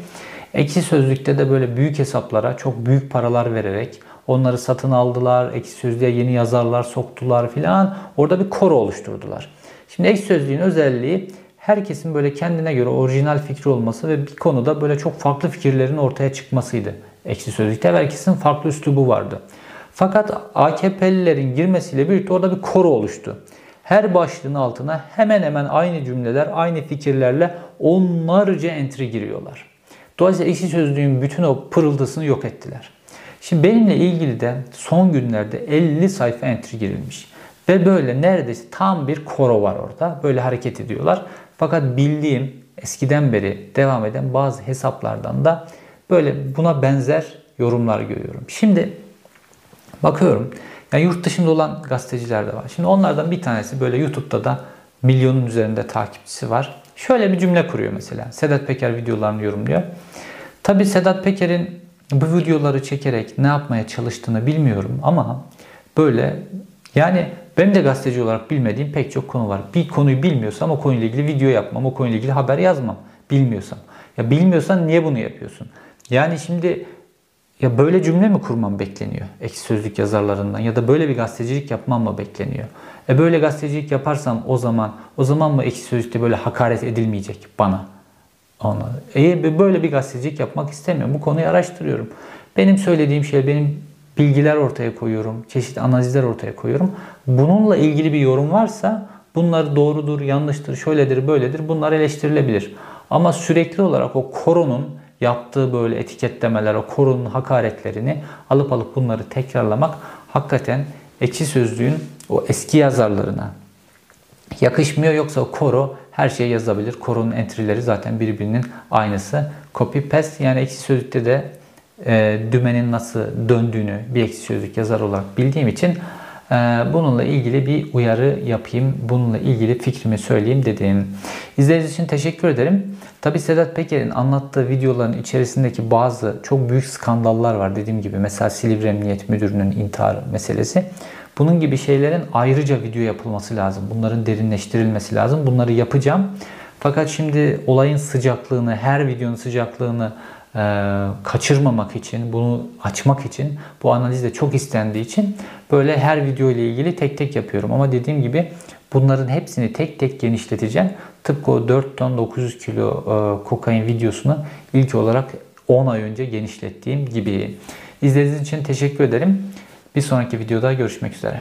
ekşi sözlükte de böyle büyük hesaplara çok büyük paralar vererek onları satın aldılar. Ekşi sözlüğe yeni yazarlar soktular filan. Orada bir koro oluşturdular. Şimdi ekşi sözlüğün özelliği herkesin böyle kendine göre orijinal fikri olması ve bir konuda böyle çok farklı fikirlerin ortaya çıkmasıydı. Ekşi Sözlük'te herkesin farklı üslubu vardı. Fakat AKP'lilerin girmesiyle birlikte orada bir koro oluştu. Her başlığın altına hemen hemen aynı cümleler, aynı fikirlerle onlarca entry giriyorlar. Dolayısıyla ekşi sözlüğün bütün o pırıltısını yok ettiler. Şimdi benimle ilgili de son günlerde 50 sayfa entry girilmiş. Ve böyle neredeyse tam bir koro var orada. Böyle hareket ediyorlar. Fakat bildiğim eskiden beri devam eden bazı hesaplardan da böyle buna benzer yorumlar görüyorum. Şimdi bakıyorum. Yani yurt dışında olan gazeteciler de var. Şimdi onlardan bir tanesi böyle YouTube'da da milyonun üzerinde takipçisi var. Şöyle bir cümle kuruyor mesela. Sedat Peker videolarını yorumluyor. Tabi Sedat Peker'in bu videoları çekerek ne yapmaya çalıştığını bilmiyorum ama böyle yani benim de gazeteci olarak bilmediğim pek çok konu var. Bir konuyu bilmiyorsam o konuyla ilgili video yapmam, o konuyla ilgili haber yazmam. Bilmiyorsam. Ya bilmiyorsan niye bunu yapıyorsun? Yani şimdi ya böyle cümle mi kurmam bekleniyor ekşi sözlük yazarlarından ya da böyle bir gazetecilik yapmam mı bekleniyor? E böyle gazetecilik yaparsam o zaman o zaman mı ekşi sözlükte böyle hakaret edilmeyecek bana? Ona. E böyle bir gazetecilik yapmak istemiyorum. Bu konuyu araştırıyorum. Benim söylediğim şey benim bilgiler ortaya koyuyorum. Çeşitli analizler ortaya koyuyorum. Bununla ilgili bir yorum varsa bunlar doğrudur, yanlıştır, şöyledir, böyledir. Bunlar eleştirilebilir. Ama sürekli olarak o koronun yaptığı böyle etiketlemeler, o koronun hakaretlerini alıp alıp bunları tekrarlamak hakikaten ekşi sözlüğün o eski yazarlarına yakışmıyor. Yoksa o koro her şeyi yazabilir. Koronun entry'leri zaten birbirinin aynısı. Copy paste yani ekşi sözlükte de e, dümenin nasıl döndüğünü bir ekşi sözlük yazar olarak bildiğim için e, bununla ilgili bir uyarı yapayım. Bununla ilgili fikrimi söyleyeyim dedim. İzlediğiniz için teşekkür ederim. Tabi Sedat Peker'in anlattığı videoların içerisindeki bazı çok büyük skandallar var dediğim gibi. Mesela Silivri Emniyet Müdürü'nün intihar meselesi. Bunun gibi şeylerin ayrıca video yapılması lazım. Bunların derinleştirilmesi lazım. Bunları yapacağım. Fakat şimdi olayın sıcaklığını, her videonun sıcaklığını e, kaçırmamak için, bunu açmak için, bu analiz de çok istendiği için böyle her video ile ilgili tek tek yapıyorum. Ama dediğim gibi bunların hepsini tek tek genişleteceğim. Tıpkı o 4 ton 900 kilo e, kokain videosunu ilk olarak 10 ay önce genişlettiğim gibi. İzlediğiniz için teşekkür ederim. Bir sonraki videoda görüşmek üzere.